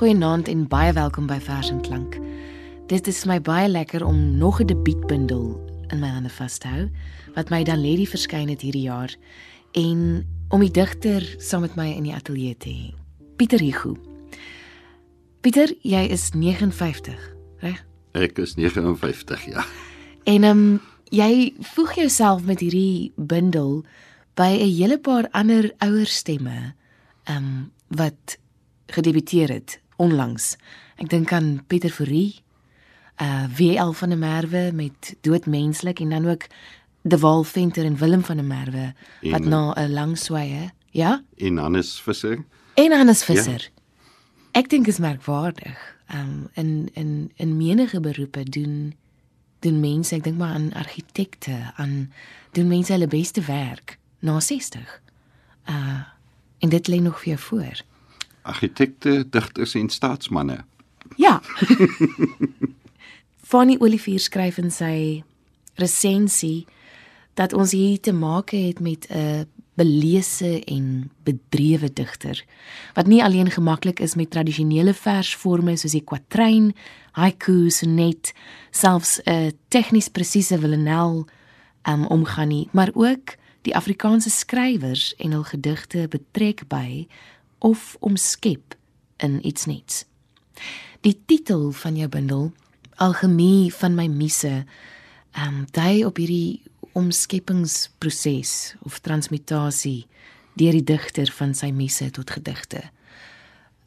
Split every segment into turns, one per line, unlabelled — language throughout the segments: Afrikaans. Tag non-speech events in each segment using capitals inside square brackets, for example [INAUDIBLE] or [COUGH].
Goeienaand en baie welkom by Vers en Klank. Dit is my baie lekker om nog 'n debuutbundel in my hande vas te hou wat my dan Lady verskyn het hierdie jaar en om die digter saam met my in die ateljee te hê. Pieter Hugo. Pieter, jy is 59, reg?
Ek is 59, ja.
En ehm um, jy voeg jouself met hierdie bundel by 'n hele paar ander ouer stemme ehm um, wat gedebuteer het onlangs. Ek dink aan Pieter Fourie, uh WL van der Merwe met Doodmenslik en dan ook De Wal Venter en Willem van der Merwe wat
En,
na 'n lang swye, ja?
En Hannes Visser.
En Hannes Visser. Ja. Ek dink is merkwaardig. Um in in in menige beroepe doen doen mense, ek dink maar aan argitekte, aan doen mense hulle beste werk na 60. Uh en dit lê nog vir jou voor.
Argitekte, digters en staatsmanne.
Ja. [LAUGHS] Fanny Olivier skryf in sy resensie dat ons hier te maak het met 'n belese en bedrewe digter wat nie alleen gemaklik is met tradisionele versforme soos die kwatryn, haiku, sonnet, selfs 'n tegnies presiese villanel um, omgaan nie, maar ook die Afrikaanse skrywers en hul gedigte betrek by of omskep in iets nuuts. Die titel van jou bundel, Algemie van my muse, ehm um, dui op hierdie omskepingsproses of transmutasie deur die digter van sy muse tot gedigte.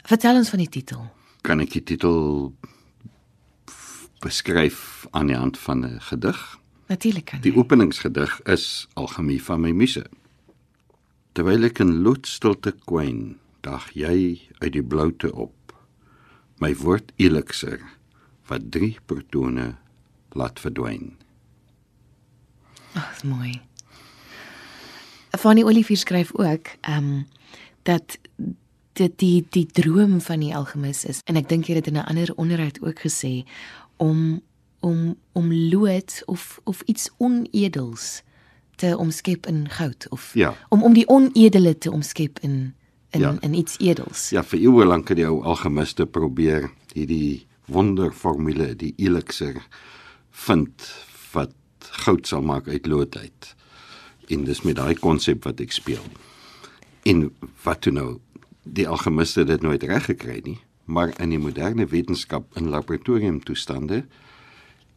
Vertel ons van die titel.
Kan ek die titel beskryf aan die hand van 'n gedig?
Natuurlik kan
Die
jy.
openingsgedig is Algemie van my muse. Terwyl ek in loodstilte kwyn, dag jy uit die bloute op. My woord elixir wat drie protone laat verdwyn.
Ag, dis mooi. Fanny Olivier skryf ook ehm um, dat dit die die droom van die algemis is en ek dink jy het dit in 'n ander onderhoud ook gesê om om om lood of of iets onedels te omskep in goud of
Ja.
om om die onedele te omskep in in
Ja.
in iets edels.
Ja, vir eeue lank het die ou algemiste probeer hierdie wonderformule, die elixir vind wat goud sal maak uit lood uit. En dis met daai konsep wat ek speel. En wat toe nou die algemiste het dit nooit reg gekry nie, maar in die moderne wetenskap in laboratoriumtoestande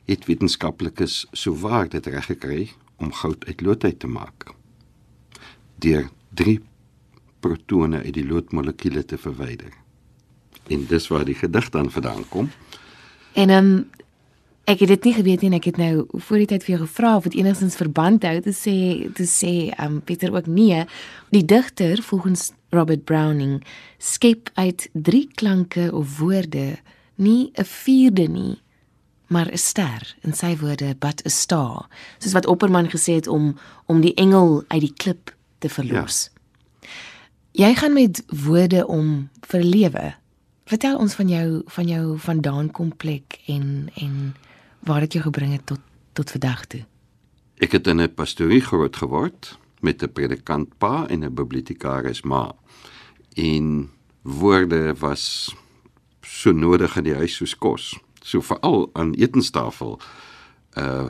het wetenskaplikes souwaar dit reg gekry om goud uit lood uit te maak. Deur drie protone uit die loodmolekuule te verwyder. En dis waar die gedig dan vandaan kom.
En ehm um, ek het dit nie geweet nie en ek het nou voor die tyd vir jou gevra of dit enigstens verband hou te sê te sê ehm um, Pieter ook nee. Die digter volgens Robert Browning skep uit drie klanke of woorde nie 'n vierde nie, maar 'n ster in sy woorde but a star. Soos wat Opperman gesê het om om die engel uit die klip te verlos. Ja. Jy gaan met woorde om vir lewe. Vertel ons van jou van jou vandaan kom plek en en waar dit jou gebring het tot tot vandag toe.
Ek het in 'n pastorie groot geword met 'n predikant pa en 'n bibliotekaris ma. En woorde was so nodig in die huis soos kos. So veral aan etenstafel uh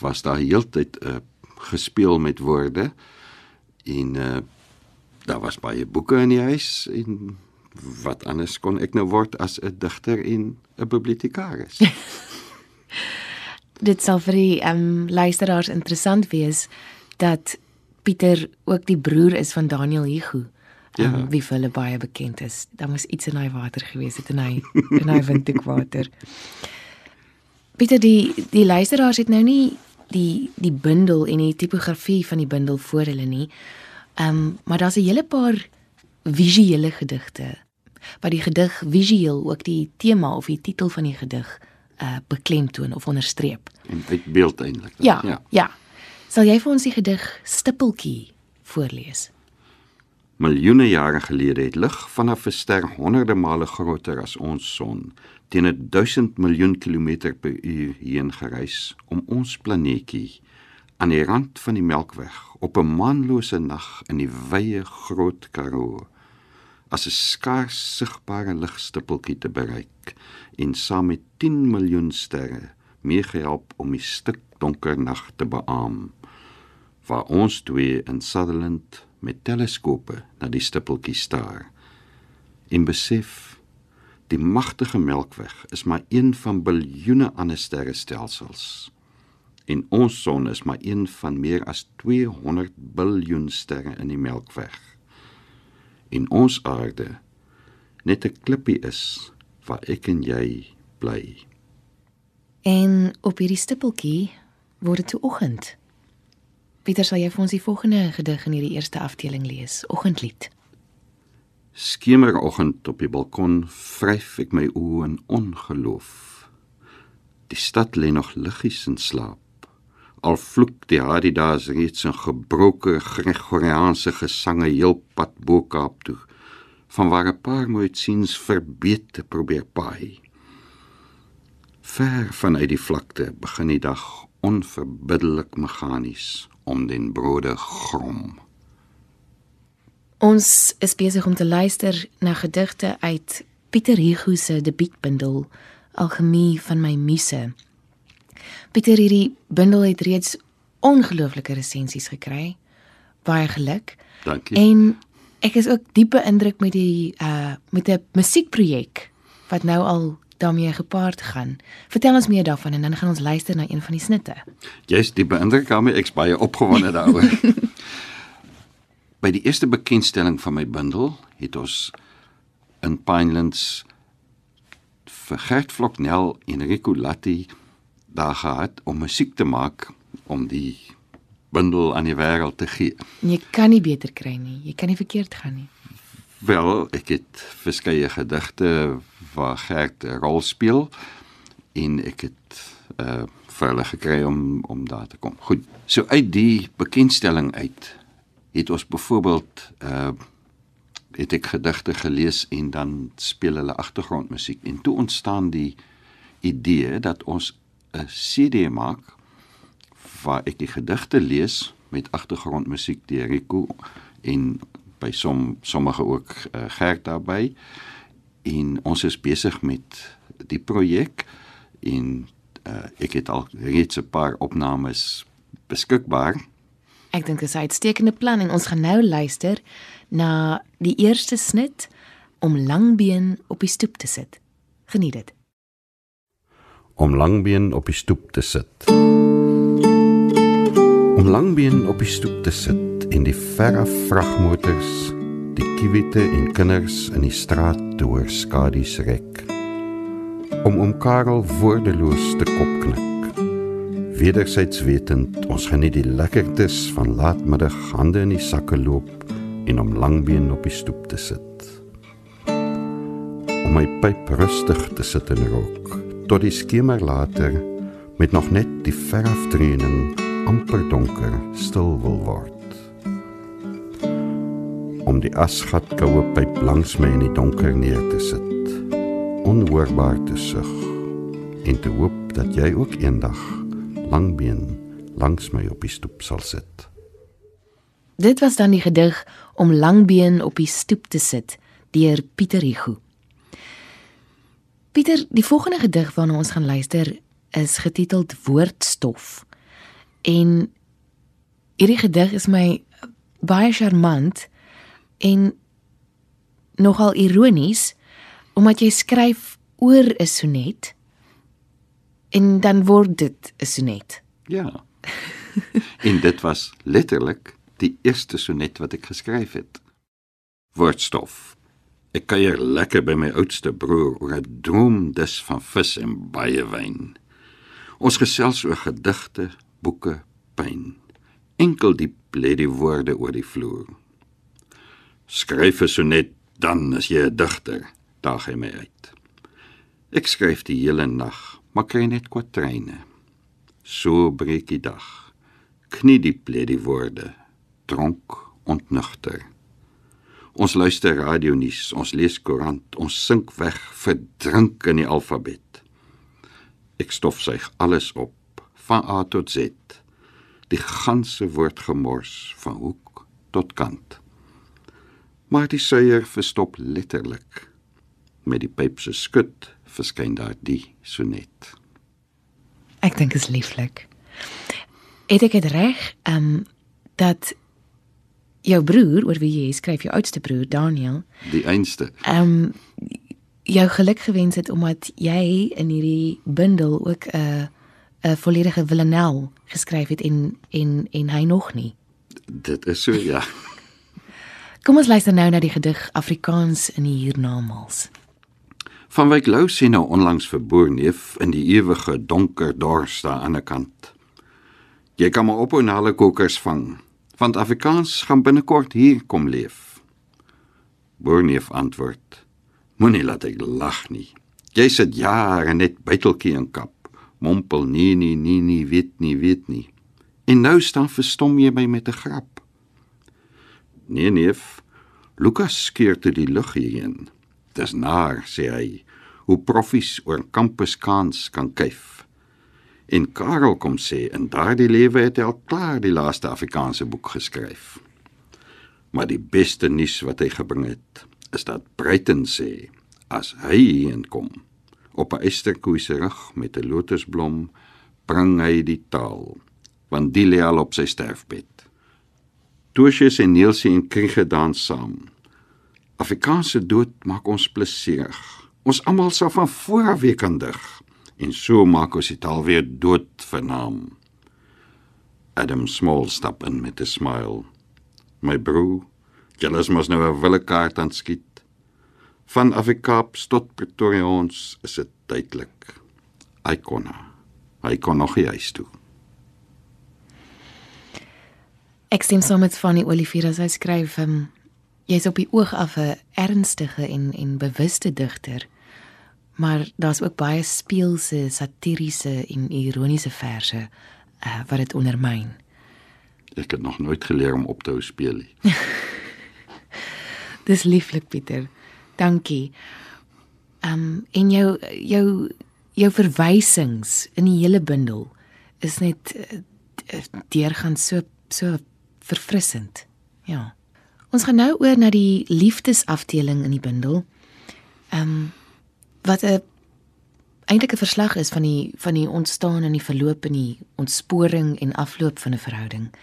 was daar heeltyd 'n uh, gespeel met woorde en uh daar was baie boeke in die huis en wat anders kon ek nou word as 'n digter en 'n bibliotekaris. [LAUGHS]
Dit sal vir die ehm um, luisteraars interessant wees dat Pieter ook die broer is van Daniel Hugo. Um,
Ja.
wie vir hulle baie bekend is. Daar moes iets in hy water gewees het in hy in hy windhoekwater. Pieter die die luisteraars het nou nie die die bundel en die tipografie van die bundel voor hulle nie. Ehm um, maar daar's 'n hele paar visuele gedigte wat die gedig visueel ook die tema of die titel van die gedig uh beklemtoon of onderstreep.
en uit beeld eintlik.
Ja, ja. Ja. Sal jy vir ons die gedig Stippeltjie voorlees?
Miljoene jare gelede het lig vanaf 'n ster honderde male groter as ons son teen 'n 1000 miljoen kilometer per uur heen gereis om ons planeetjie aan die rand van die Melkweg op 'n maanlose nag in die wye groot Karoo as 'n skaars sigbare ligstippeltjie te bereik en saam met 10 miljoen sterre meegehelp om die stuk donker nag te beam waar ons twee in Sutherland met teleskope na die stippeltjie staar en besef die magtige Melkweg is maar een van biljoene ander sterrestelsels en ons son is maar een van meer as 200 biljoen sterre in die Melkweg en ons aarde net 'n klippie is waar ek en jy bly
En op hierdie stippeltjie word dit toe oggend. Pieter, sal jy vir ons die volgende gedig in hierdie eerste afdeling lees? Oggendlied.
Skemeroggend op die balkon vryf ek my oë in ongeloof. Die stad lê nog liggies in slaap. Al vloek die Adidas reeds 'n gebroke Gregoriaanse gesange heel pad bo Kaap toe, van waar 'n paar mooi siens verbeete probeer paai. Ver vanuit die vlakte begin die dag onverbiddelik meganies om den brode grom.
Ons is besig om te luister na gedigte uit Pieter Hugo se debuutbundel Algemie van my muse. Pieter hierdie bundel het reeds ongelooflike resensies gekry. Baie geluk.
Dankie.
En ek is ook diep beïndruk met die uh met 'n musiekprojek wat nou al daarmee gepaard gaan. Vertel ons meer daarvan en dan gaan ons luister na een van die snitte.
Jy's die beïndruk daarmee ek's baie opgewonde daaroor. [LAUGHS] By die eerste bekendstelling van my bundel het ons in Pinelands vir Gert Vloknel en Rico Latti daar gehad om musiek te maak om die bundel aan die wêreld te gee.
Jy kan nie beter kry nie. Jy kan nie verkeerd gaan nie.
Wel, ek het verskeie gedigte waar Gert 'n rol speel en ek het uh vir hulle gekry om om daar te kom. Goed. So uit die bekendstelling uit het ons byvoorbeeld uh het ek gedigte gelees en dan speel hulle agtergrondmusiek en toe ontstaan die idee dat ons 'n CD maak waar ek die gedigte lees met agtergrondmusiek deur Rico en by som sommige ook uh, Gert daarbey en ons is besig met die projek en uh, ek het al reeds 'n paar opnames beskikbaar
Ek dink dit is 'n uitstekende plan en ons gaan nou luister na die eerste snit om langbeen op die stoep te sit. Geniet dit.
Om langbeen op die stoep te sit. Om langbeen op die stoep te sit en die verre vragmotors, die kiewite en kinders in die straat te hoor skadies rek. Om om Karel woordeloos te kopknik. Wederzijds wetend ons geniet die lekkertes van laatmiddag hande in die sakke loop en om langbeen op die stoep te sit. Om my pyp rustig te sit en rook tot die skemer later met nog net die veraftraining amper donker stil wil word. Om die asgat koue pyp langs my in die donker neer te sit, onhoorbaar te sug en te hoop dat jy ook eendag langbeen langs my op die stoep sal sit.
Dit was dan die gedig om langbeen op die stoep te sit deur Pieter Hugo. Pieter, die volgende gedig waarna ons gaan luister is getiteld Woordstof. En hierdie gedig is my baie charmant en nogal ironies omdat jy skryf oor 'n sonnet en dan word dit 'n sonnet.
Ja. [LAUGHS] en dit was letterlik die eerste sonnet wat ek geskryf het. Woordstof. Ek kuier lekker by my oudste broer oor 'n droomdis van vis en baie wyn. Ons gesels oor gedigte, boeke, pyn. Enkel diep lê die woorde oor die vloer. Skryf 'n sonnet, dan is jy 'n digter, daag hy my uit. Ek skryf die hele nag, maar kry net kwatryne. So breek die dag. Knie diep lê die woorde, dronk ontnugter. Ons luister radionuus, ons lees koerant, ons sink weg, verdrink in die alfabet. Ek stofsuig alles op, van A tot Z. Die ganse woord gemors van hoek tot kant. Maar die suier verstop letterlik. Met die pyp se skud verskyn daar die sonnet.
Ek dink is lieflik. Ek dit reg? Ehm um, dat jou broer oor wie jy skryf, jou oudste broer Daniel,
Die einste.
ehm um, jou geluk gewens het omdat jy in hierdie bundel ook 'n 'n volledige Villanelle geskryf het en en en hy nog nie.
Dit is so ja. [LAUGHS]
Kom ons luister nou na die gedig Afrikaans in die hiernamaals.
Van Wyk Lou sien nou onlangs vir Boerneef in die ewige donker dors daar aan die kant. Jy kan maar ophou na hulle kokers vang, want Afrikaans gaan binnekort hier kom leef. Boerneef antwoord: Moenie laat ek lag nie. Jy sit jare net byteltjie in kap. Mompel nee nee nee nee weet nie weet nie. En nou staan verstom jy my met 'n grap. Nee neef, Lukas skeer te die lug hierheen. Dis naar, sê hy, hoe proffies oor kampus kans kan kuif. En Karel kom sê in daardie lewe het hy al klaar die laaste Afrikaanse boek geskryf. Maar die beste nuus wat hy gebring het, is dat Breiten sê as hy hierheen kom op 'n esterkoei se rug met 'n lotusblom, bring hy die taal, want die lê al op sy sterfbed. Toosius en Neelsie en Kriege dans saam. Afrikaanse dood maak ons plesierig. Ons almal sal van voor af weer kan dig en so maak ons die taal weer dood vernaam. Adam Small stap in met 'n smile. My broer, julle mos nou 'n wille kaart aan skiet. Van Afrikaaps tot Pretoriaans is dit duidelik. Hy kon. Hy kon nog huis toe.
Ek stem saam met Fanny Olivier as hy skryf, um, jy's op die oog af 'n ernstige en en bewuste digter. Maar daar's ook baie speelse, satiriese en ironiese verse uh, wat dit ondermyn.
Ek het nog nooit geleer om op te hou speel nie. [LAUGHS]
Dis lieflik Pieter. Dankie. Ehm um, en jou jou jou verwysings in die hele bundel is net uh, deurgaan so so verfrissend. Ja. Ons gaan nou oor na die liefdesafdeling in die bundel. Ehm um, wat 'n eintlik 'n verslag is van die van die ontstaan en die verloop en die ontsporing en afloop van 'n verhouding.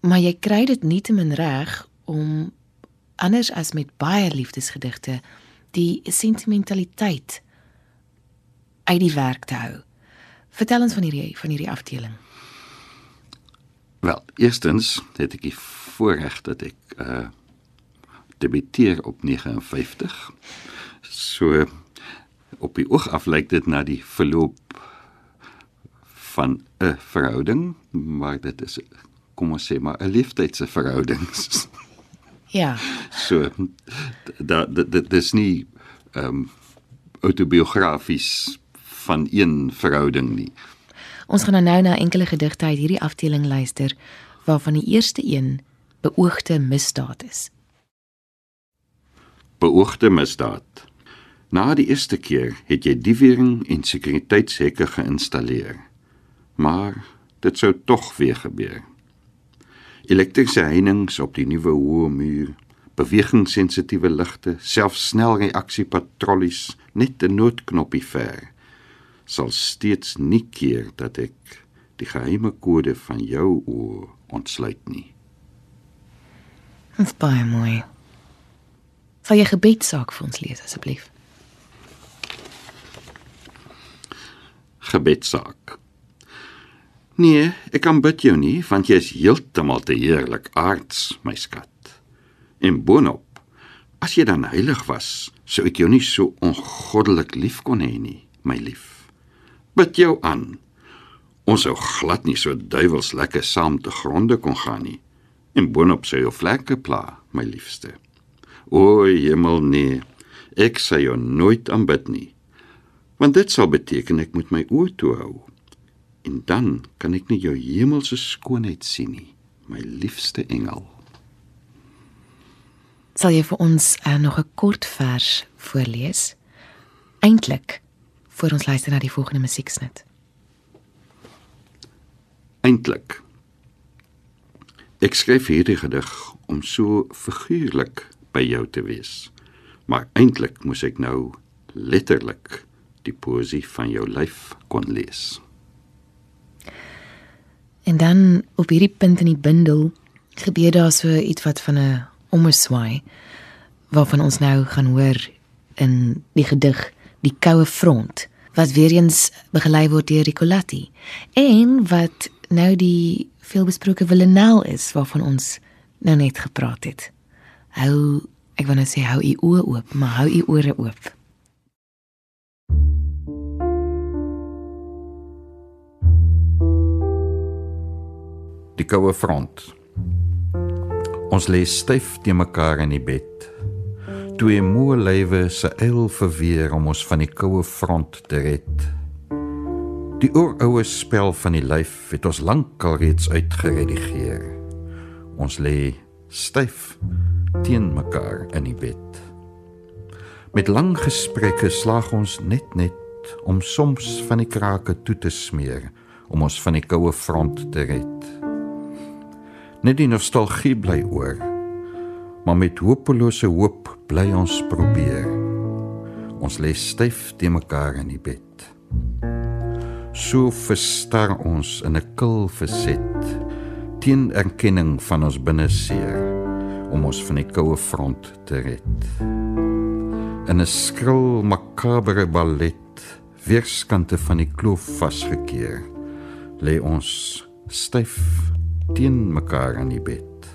Maar jy kry dit nietemin reg om anders as met baie liefdesgedigte die sentimentaliteit uit die werk te hou. Vertel ons van hierdie van hierdie afdeling.
Wel, eerstens het ek die voorreg dat ek uh debuteer op 59. So op die oog af lyk dit na die verloop van 'n verhouding, maar dit is kom ons sê maar 'n liefdydse verhouding. [LAUGHS]
Ja.
so dat dit dit is nie ehm um, autobiografies van een verhouding nie.
Ons gaan nou na enkele gedigte uit hierdie afdeling luister waarvan die eerste een beoogde misdaad is.
Beoogde misdaad. Na die eerste keer het jy diewering en sekuriteitshekke geïnstalleer. Maar dit sou tog weer gebeur. Elektriese heininge op die nuwe hoë muur, bewegingssensitiewe ligte, selfs snelreaksiepatrollies net 'n noodknoppie ver sal steeds nie keer dat ek die geheime kode van jou oë ontsluit nie.
Dit is baie mooi. Sal jy gebedsaak vir ons lees asseblief?
Gebedsaak. Nee, ek kan bid jou nie, want jy is heeltemal te heerlik aards, my skat. En boonop, as jy dan heilig was, sou ek jou nie so ongoddelik lief kon hê nie, my lief. Bid jou aan. Ons sou glad nie so duiwels lekker saam te gronde kon gaan nie. En boonop sou jou vlekke pla, my liefste. O hemel nee, ek sal jou nooit aanbid nie. Want dit sal beteken ek moet my oë toe hou. En dan kan ek nie jou hemelse skoonheid sien nie, my liefste engel.
Sal jy vir ons uh, nog 'n kort vers voorlees? Eintlik voor ons luister na die volgende musieksnit.
Eintlik Ek skryf hierdie gedig om so figuurlik by jou te wees. Maar eintlik moes ek nou letterlik die poesie van jou lyf kon lees.
En dan op hierdie punt in die bundel gebeur daar so iets wat van 'n omswaai waarvan ons nou gaan hoor in die gedig Die koue front wat weer eens begelei word deur Ricolatti en wat nou die veelbesproke Villanelle is waarvan ons nou net gepraat het. Hou ek wou net sê hou u oë oop, maar hou u ore oop.
Die koue front. Ons lê styf te mekaar in die bed. Twee moe lywe se eil verweer om ons van die koue front te red. Die ooroue spel van die lyf het ons lankal reeds uitgeredigeer. Ons lê styf teen mekaar in die bed. Met lang gesprekke slaag ons net net om soms van die krake toe te smeer om ons van die koue front te red. Net die nostalgie bly oor. Maar met hopelose hoop bly ons probeer. Ons lê styf te mekaar in die bed. So verstar ons in 'n kil verset teen erkenning van ons binneseer om ons van die koue front te red. In 'n skril makabre ballet weerskante van die kloof vasgekeer lê ons styf teen mekaar in die bed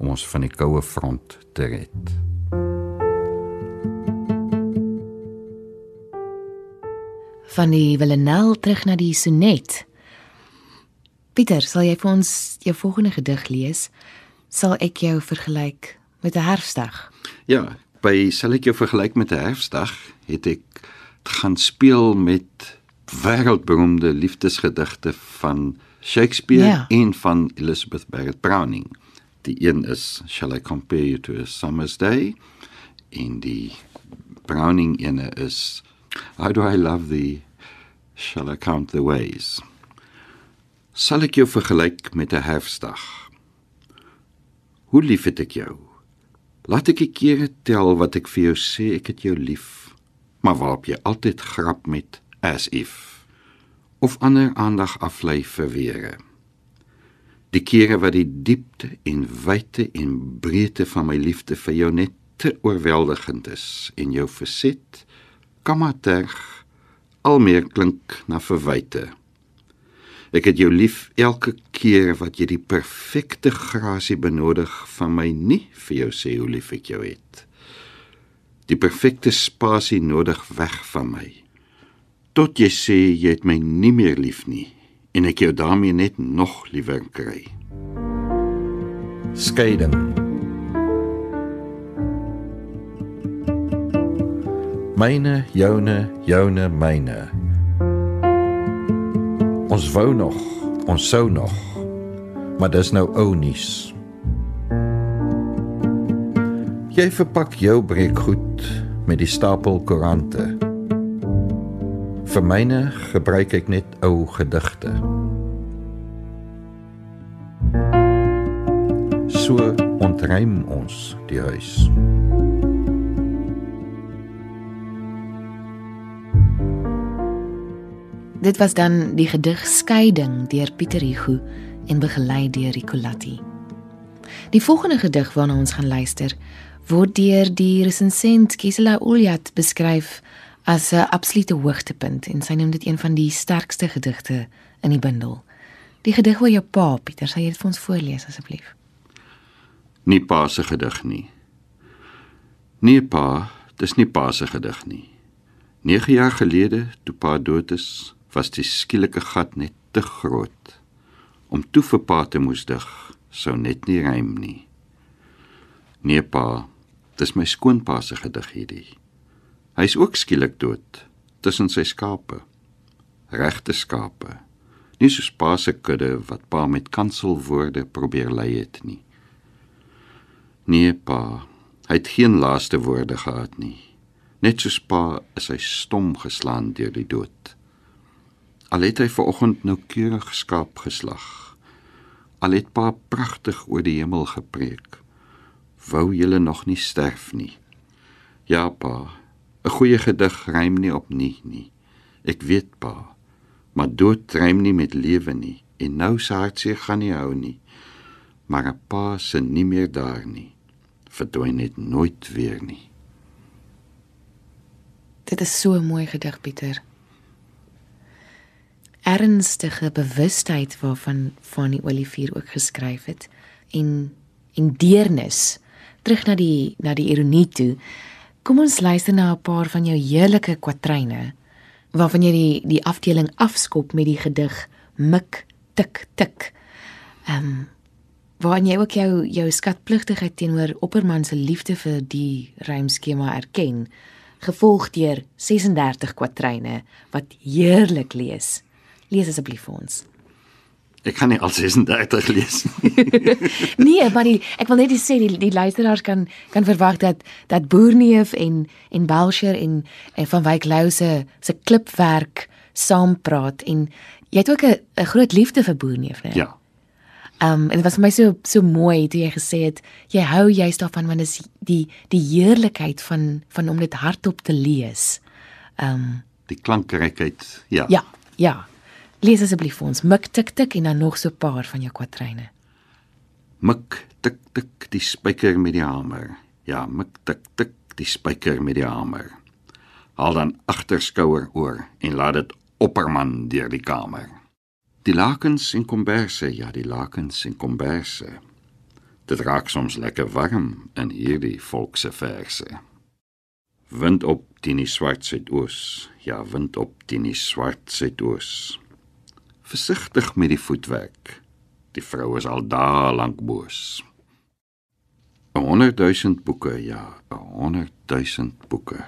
om ons van die koue front te red.
Van die Villanelle terug na die sonnet. Pieter, sal jy vir ons jou volgende gedig lees? Sal ek jou vergelyk met 'n herfsdag?
Ja, by sal ek jou vergelyk met 'n herfsdag, het ek gaan speel met wêreldberoemde liefdesgedigte van Shakespeare
Ja.
en van Elizabeth Barrett Browning. Die een is Shall I compare you to a summer's day en die Browning ene is How do I love thee shall I count the ways. Sal ek jou vergelyk met 'n herfsdag? Hoe lief het ek jou? Laat ek die kere tel wat ek vir jou sê ek het jou lief, maar waarop jy altyd grap met as if of ander aandag aflei vir were. Die kere wat die diepte en wyte en breedte van my liefde vir jou net te oorweldigend is en jou verset, kammaterg al meer klink na verwyte. Ek het jou lief elke keer wat jy die perfekte grasie benodig van my nie vir jou sê hoe lief ek jou het. Die perfekte spasie nodig weg van my. Tot jy sê jy het my nie meer lief nie en ek jou daarmee net nog liewer kry. Skeiding. Myne, joune, joune, myne. Ons wou nog, ons sou nog. Maar dis nou ou nuus. Jy verpak jou breekgoed met die stapel koerante. Vir myne gebruik ek net ou gedigte. So ontruim ons die huis.
Dit was dan die gedig Skeiding deur Pieter Hugo en begelei deur Ricolatti. Die volgende gedig waarna ons gaan luister, word deur die resensent Gisela Uljat beskryf as 'n absolute hoogtepunt en sy noem dit een van die sterkste gedigte in die bundel. Die gedig oor jou pa, Pieter, sal jy dit vir ons voorlees asseblief?
Nie pa se gedig nie. Nee pa, dis nie pa se gedig nie. 9 jaar gelede, toe pa dood is, was die skielike gat net te groot. Om toe vir pa te moes dig, sou net nie rym nie. Nee pa, dis my skoonpa se gedig hierdie. Hy's ook skielik dood tussen sy skape. Regte skape. Nie soos pa se kudde wat pa met kanselwoorde probeer lei het nie. Nee pa, hy het geen laaste woorde gehad nie. Net soos pa is hy stom geslaan deur die dood. Al het hy vanoggend noukeurig skaap geslag. Al het pa pragtig oor die hemel gepreek. Wou julle nog nie sterf nie. Ja pa, 'n goeie gedig rym nie op nie nie. Ek weet pa, maar dood rym nie met lewe nie en nou se hartseer gaan nie hou nie. Maar 'n pa se nie meer daar nie. Verdwyn net nooit weer nie.
Dit is so 'n mooi gedig, Pieter. Ernstige bewustheid waarvan Fanny Olivier ook geskryf het en en deernis terug na die na die ironie toe. Kom ons luister na 'n paar van jou heerlike kwatryne waarvan jy die die afdeling afskop met die gedig Mik tik tik. Ehm um, waarin jy ook jou jou skatpligtigheid teenoor Opperman se liefde vir die rymskema erken gevolg deur 36 kwatryne wat heerlik lees. Lees asseblief vir ons.
Ek kan nie al 36 lees nie. [LAUGHS]
nee, maar die, ek wil net sê die die luisteraars kan kan verwag dat dat Boerneef en en Belcher en en van Wyk Lou se se klipwerk saam praat en jy het ook 'n 'n groot liefde vir Boerneef, né?
Ja.
Ehm um, en dit was vir my so so mooi toe jy gesê het jy hou juist daarvan want dit is die die heerlikheid van van om dit hardop te lees. Ehm um,
die klankrykheid, ja.
Ja, ja. Lees asseblief vir ons Mik tik tik en dan nog so 'n paar van jou kwatryne.
Mik tik tik die spyker met die hamer. Ja, mik tik tik die spyker met die hamer. Haal dan agterskouer oor en laat dit opperman deur die kamer. Die lakens en komberse, ja, die lakens en komberse. Dit raak soms lekker warm in hierdie volkse verse. Wind op teen die swart suidoos, ja, wind op teen die swart suidoos. Versigtig met die voetwerk. Die vrou is al daar lank boos. 100 000 boeke, ja, 100 000 boeke.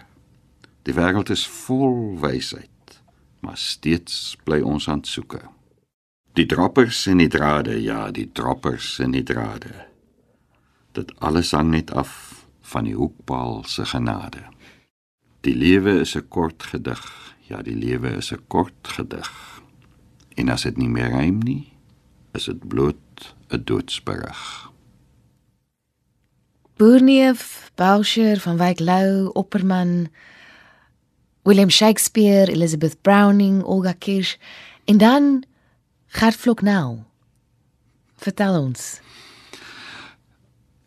Die wêreld is vol wysheid, maar steeds bly ons aan soeke. Die droppers en die drade, ja, die droppers en die drade. Dit alles hang net af van die hoekpaal se genade. Die lewe is 'n kort gedig. Ja, die lewe is 'n kort gedig. En as dit nie meer rym nie, is dit bloot 'n doodsberig.
Boerneef, Belcher van Wyk Lou, Opperman, William Shakespeare, Elizabeth Browning, Olga Kirsch en dan Gert Floknel. Vertel ons.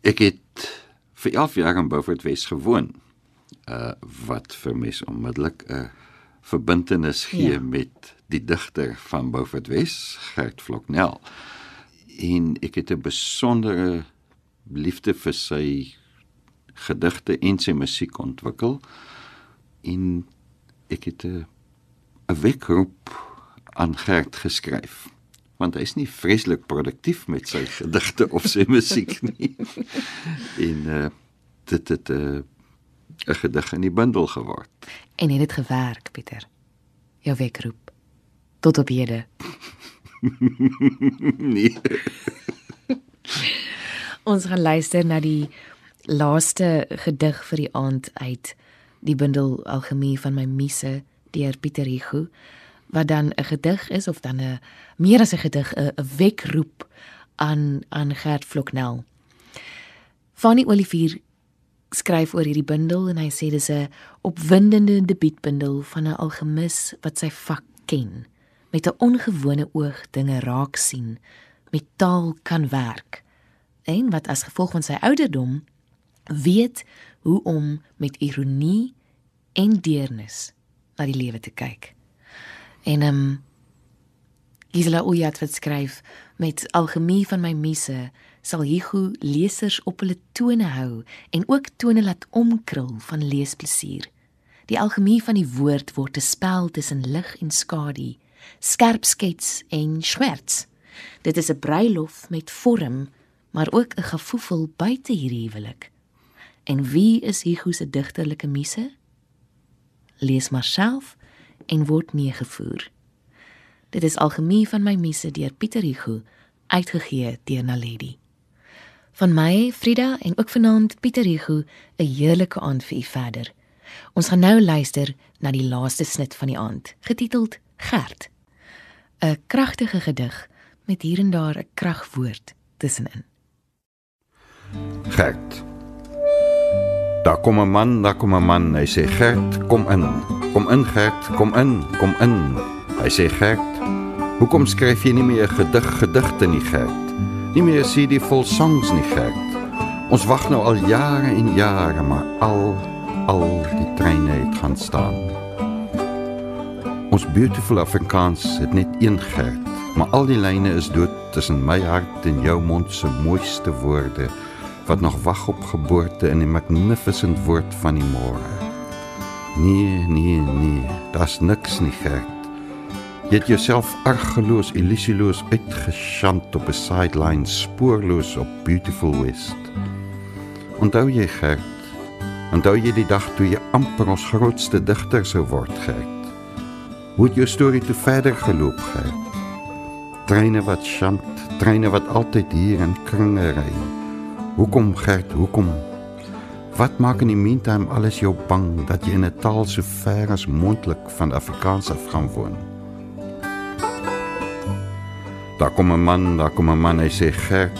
Ek het vir 11 jaar in Beaufort Wes gewoon. Uh wat vir mes onmiddellik 'n uh, verbintenis gee ja. met die digter van Beaufort Wes, Gert Floknel. En ek het 'n besondere liefde vir sy gedigte en sy musiek ontwikkel en ek het 'n 'n wekroep aan Gert geskryf want hy is nie vreeslik produktief met sy gedigte of sy musiek nie. [LAUGHS] en uh, dit het 'n uh, 'n gedig in die bundel geword.
En het dit gewerk, Pieter? Jou wekroep tot op hede. [LAUGHS]
nee.
Ons gaan luister na die laaste gedig vir die aand uit die bundel Algemie van my Muse deur Pieter Hugo wat dan 'n gedig is of dan 'n meer as 'n gedig 'n wekroep aan aan Gert Floknel. Fanny Olivier skryf oor hierdie bundel en hy sê dis 'n opwindende debuutbundel van 'n algemis wat sy vak ken met 'n ongewone oog dinge raak sien met taal kan werk en wat as gevolg van sy ouderdom weet hoe om met ironie en deernis na die lewe te kyk. En ehm um, Gisela Oyat wat skryf met algemie van my muse sal Hugo lesers op hulle tone hou en ook tone laat omkrul van leesplesier. Die algemie van die woord word 'n spel tussen lig en skadu, skerp skets en swerts. Dit is 'n bruilof met vorm, maar ook 'n gevoel buite hierdie huwelik. En wie is Hugo se digterlike muse? Lees maar self en word meegevoer. Dit is algemeen van my misse deur Pieter Hugo uitgegee deur Naledi. Van my Frida en ook vanaand Pieter Hugo 'n heerlike aand vir u verder. Ons gaan nou luister na die laaste snit van die aand, getiteld Gert. 'n Kragtige gedig met hier en daar 'n kragwoord tussenin.
Gert. Daar kom 'n man, daar kom 'n man. Hy sê Gert, kom in. Kom in Gert, kom in, kom in. Hy sê Gert, hoekom skryf jy nie meer gedig gedigte nie Gert? Nie meer CD vol songs nie Gert. Ons wag nou al jare en jare, maar al al die treine het gaan staan. Ons beautiful Afrikaans het net een Gert, maar al die lyne is dood tussen my hart en jou mond se mooiste woorde wat nog wag op geboorte in die magnificent woord van die môre. Nee, nee, nee, daar's niks nie Gert. Jy het jouself argeloos, illusieloos uitgeschant op 'n sideline spoorloos op beautiful west. Onthou jy Gert? Onthou jy die dag toe jy amper ons grootste digter sou word Gert? Hoe het jou storie toe verder geloop Gert? Treine wat schant, treine wat altyd hier in kringe ry. Hoekom Gert, hoekom? Wat maak in die meantime alles jou bang dat jy in 'n taal so ver as moontlik van Afrikaans af gaan woon? Daar kom 'n man, daar kom 'n man, hy sê Gert,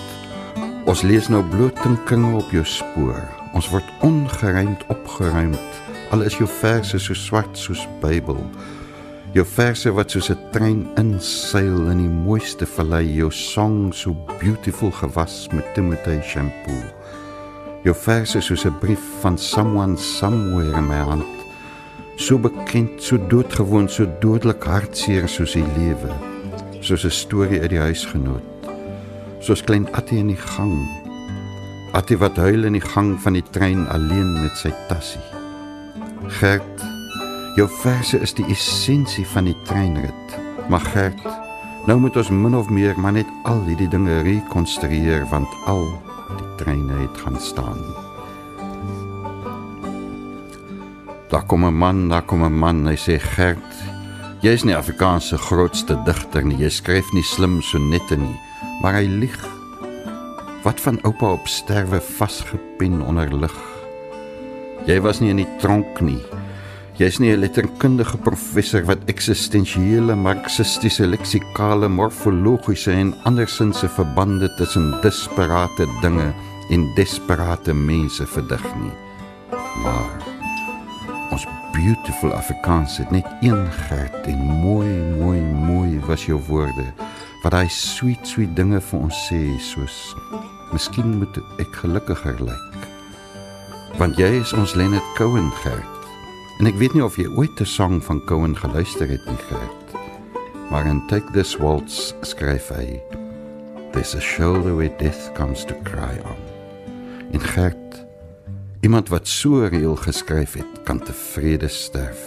ons lees nou bloot tinkinge op jou spoor. Ons word ongeruimd opgeruimd. Al is jou verse so swart soos Bybel. Jou verse wat soos 'n trein inseil in die mooiste vallei, jou song so beautiful gewas met Timothy shampoo. Jou verse soos 'n brief van someone somewhere in my hand. So bekend, so doodgewoon, so dodelik hartseer soos die lewe. Soos 'n storie uit die huisgenoot. Soos klein Attie in die gang. Attie wat huil in die gang van die trein alleen met sy tassie. Gert, jou verse is die essensie van die treinrit. Maar Gert, nou moet ons min of meer maar net al hierdie dinge rekonstrueer want al die treine het gaan staan. Daar kom 'n man, daar kom 'n man, hy sê Gert, jy is nie Afrikaans se grootste digter nie, jy skryf nie slim sonette nie, maar hy lieg. Wat van oupa op sterwe vasgepen onder lig? Jy was nie in die tronk nie. Jy's nie 'n letterkundige professor wat eksistensiële marxistiese leksikale morfologiese en andersinse verbande tussen desperate dinge en desperate mense verdig nie. Maar ons beautiful Afrikaans het net een gert en mooi, mooi, mooi was jou woorde wat hy sweet, sweet dinge vir ons sê soos Miskien moet ek gelukkiger lyk. Want jy is ons Leonard Cohen gert. En ek weet nie of jy ooit 'n sang van Cohen geluister het nie, Gert. Maar in Take This Waltz skryf hy: There's a shoulder where death comes to cry on. En Gert, iemand wat so reël geskryf het, kan tevrede sterf.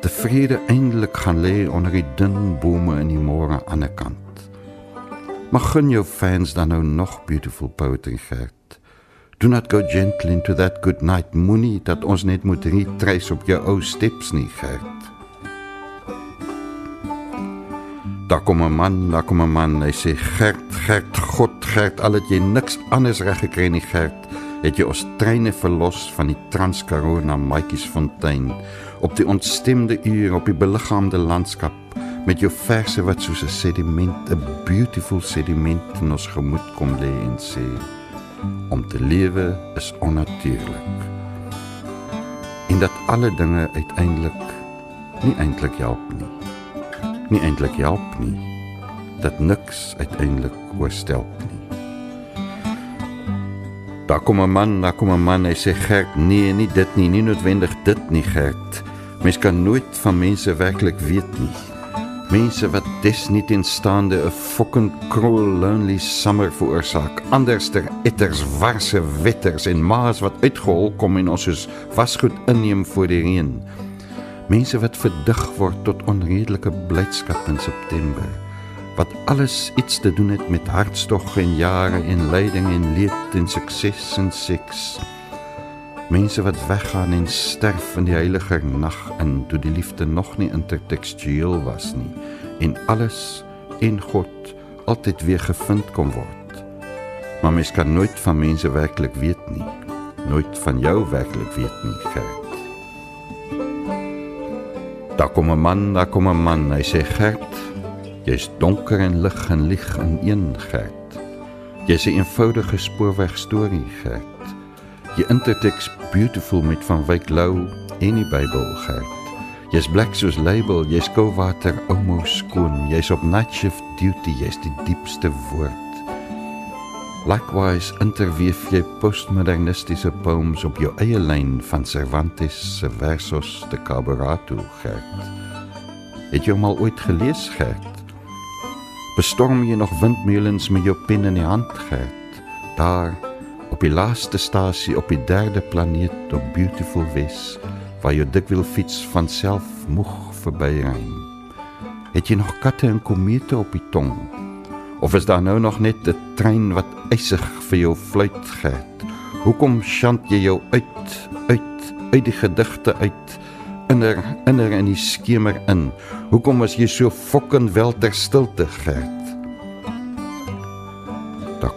Tevrede eindelik gaan lê onder die dun bome in die môre aan 'n kant. Maar gun jou fans dan nou nog beautiful poetry, Gert. Do not go gently into that good night moenie dat ons net moet retrace op jou ou steps nie, Gert. Daar kom 'n man, daar kom 'n man, hy sê Gert, Gert, God, Gert, al het jy niks anders reg gekry nie, Gert, het jy ons treine verlos van die Transkaroo na Maatjiesfontein? Op die ontstemde uur op die beliggaamde landskap met jou verse wat soos 'n sediment, 'n beautiful sediment in ons gemoed kom lê en sê om te lewe is onnatuurlik. En dat alle dinge uiteindelik nie eintlik help nie. Nie eintlik help nie. Dat niks uiteindelik oorstel nie. Daar kom 'n man, daar kom 'n man, hy sê Gert, nee, nie dit nie, nie noodwendig dit nie, Gert. Mens kan nooit van mense werklik weet nie. Mense wat desnietenstaande 'n fucking cruel lonely summer veroorsaak. Anderster etters, warse wetters en maas wat uitgehol kom en ons soos wasgoed inneem voor die reën. Mense wat verdig word tot onredelike blydskap in September. Wat alles iets te doen het met hartstog en jare en lyding en leed en sukses en seks. Mense wat weggaan en sterf in die heilige nag in toe die liefde nog nie intertekstueel was nie en alles en God altyd weer gevind kon word. Maar mens kan nooit van mense werklik weet nie. Nooit van jou werklik weet nie, Gert. Daar kom 'n man, daar kom 'n man, hy sê Gert, Jy's donker en lig en lig in een Gert. Jy's 'n eenvoudige spoorweg storie Gert. Jy interteks beautiful met van Wyk Lou en die Bybel Gert. Jy's black soos label, jy's koelwater omo skoon, jy's op night shift duty, jy's die diepste woord. Likewise interweef jy postmodernistiese poems op jou eie lyn van Cervantes se versos te Caborato Gert. Het jy hom al ooit gelees Gert? bestorm jy nog windmeulens met jou pen in die hand gehad daar op die laaste stasie op die derde planeet op beautiful wes waar jy dik wil fiets van self moeg verbyry het jy nog katte en komete op die tong of is daar nou nog net 'n trein wat ysig vir jou fluit gehad hoekom sjant jy jou uit uit uit die gedigte uit inner inner in die skemer in. Hoekom was jy so fokken wel ter stilte gerd?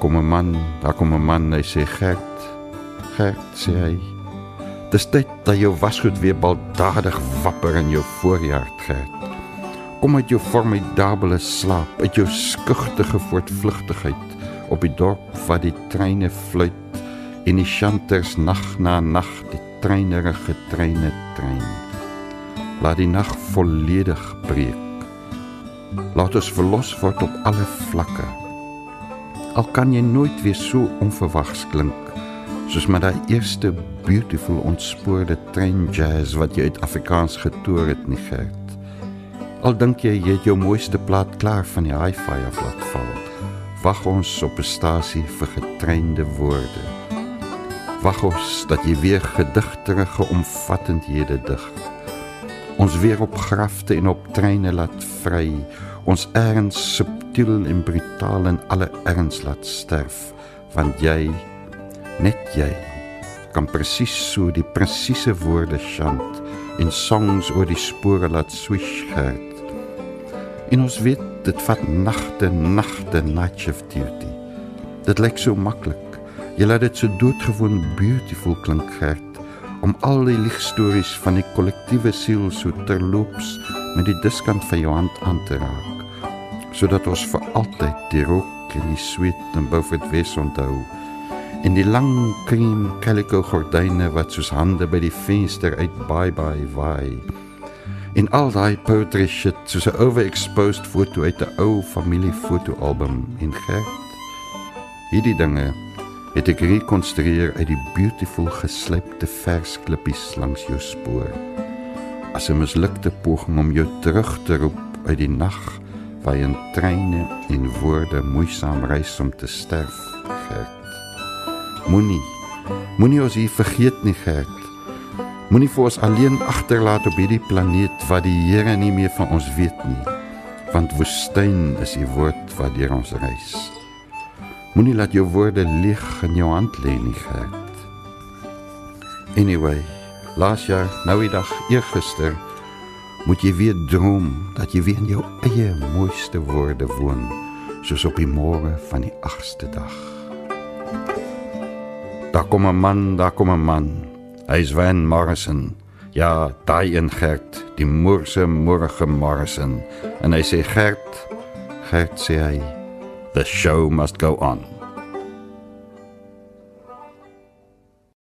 Kom 'n man, daar kom 'n man, hy sê gerd. Gerd sê hy. Dis tyd dat jou wasgoed weer baldadig wapper in jou voorjaar gerd. Kom uit jou formidable slaap, uit jou skugtige voortvlugtigheid op die dorp waar die treine fluit en die chanters nag na nag die treinerige treine trein laat die nag volledig breek. Laat ons verlos word op alle vlakke. Al kan jy nooit weer so onverwags klink soos met daai eerste beautiful ontspoorde trein jazz wat jy uit Afrikaans getoer het nie gerd. Al dink jy jy het jou mooiste plaat klaar van die hi-fi af laat val. Wag ons op 'n stasie vir getreinde woorde. Wag ons dat jy weer gedigterige omvattendhede dig ons weer op grafte en op treine laat vry ons erns subtiel en brutaal en alle erns laat sterf want jy net jy kan presies so die presiese woorde chant en songs oor die spore laat swish gerd. En ons weet dit vat nagte nagte night shift duty. Dit lyk so maklik jy laat dit so doodgewoon beautiful klink gerd om al die ligstories van die kollektiewe siel so terloops met die diskant van jou hand aan te raak sodat ons vir altyd die rook en die sweet en Beaufort Wes onthou. En die lang cream calico gordyne wat soos hande by die venster uit bye bye waai. In al daai poetry shit soos 'n overexposed foto uit 'n ou familiefotoalbum. In Gert hierdie dinge het ek rekonstrueer uit die beautiful geslypte vers klippies langs jou spoor. As 'n mislukte poging om jou terug te roep uit die nag waar jy in treine en woorde moeisaam reis om te sterf, Gert. Moenie, moenie ons hier vergeet nie, Gert. Moenie vir ons alleen agterlaat op hierdie planeet wat die Here nie meer van ons weet nie, want woestyn is die woord deur ons reis. Moenie laat jou woorde leeg in jou hand nie, Gert. Anyway, laas jaar, nou die dag eergister, moet jy weer droom dat jy weer in jou eie mooiste woorde woon, soos op die môre van die 8ste dag. Daar kom 'n man, daar kom 'n man. Hy's Van Morrison. Ja, daai een Gert, die moorse môre Morrison. En hy sê Gert, Gert sê hy, The show must go on.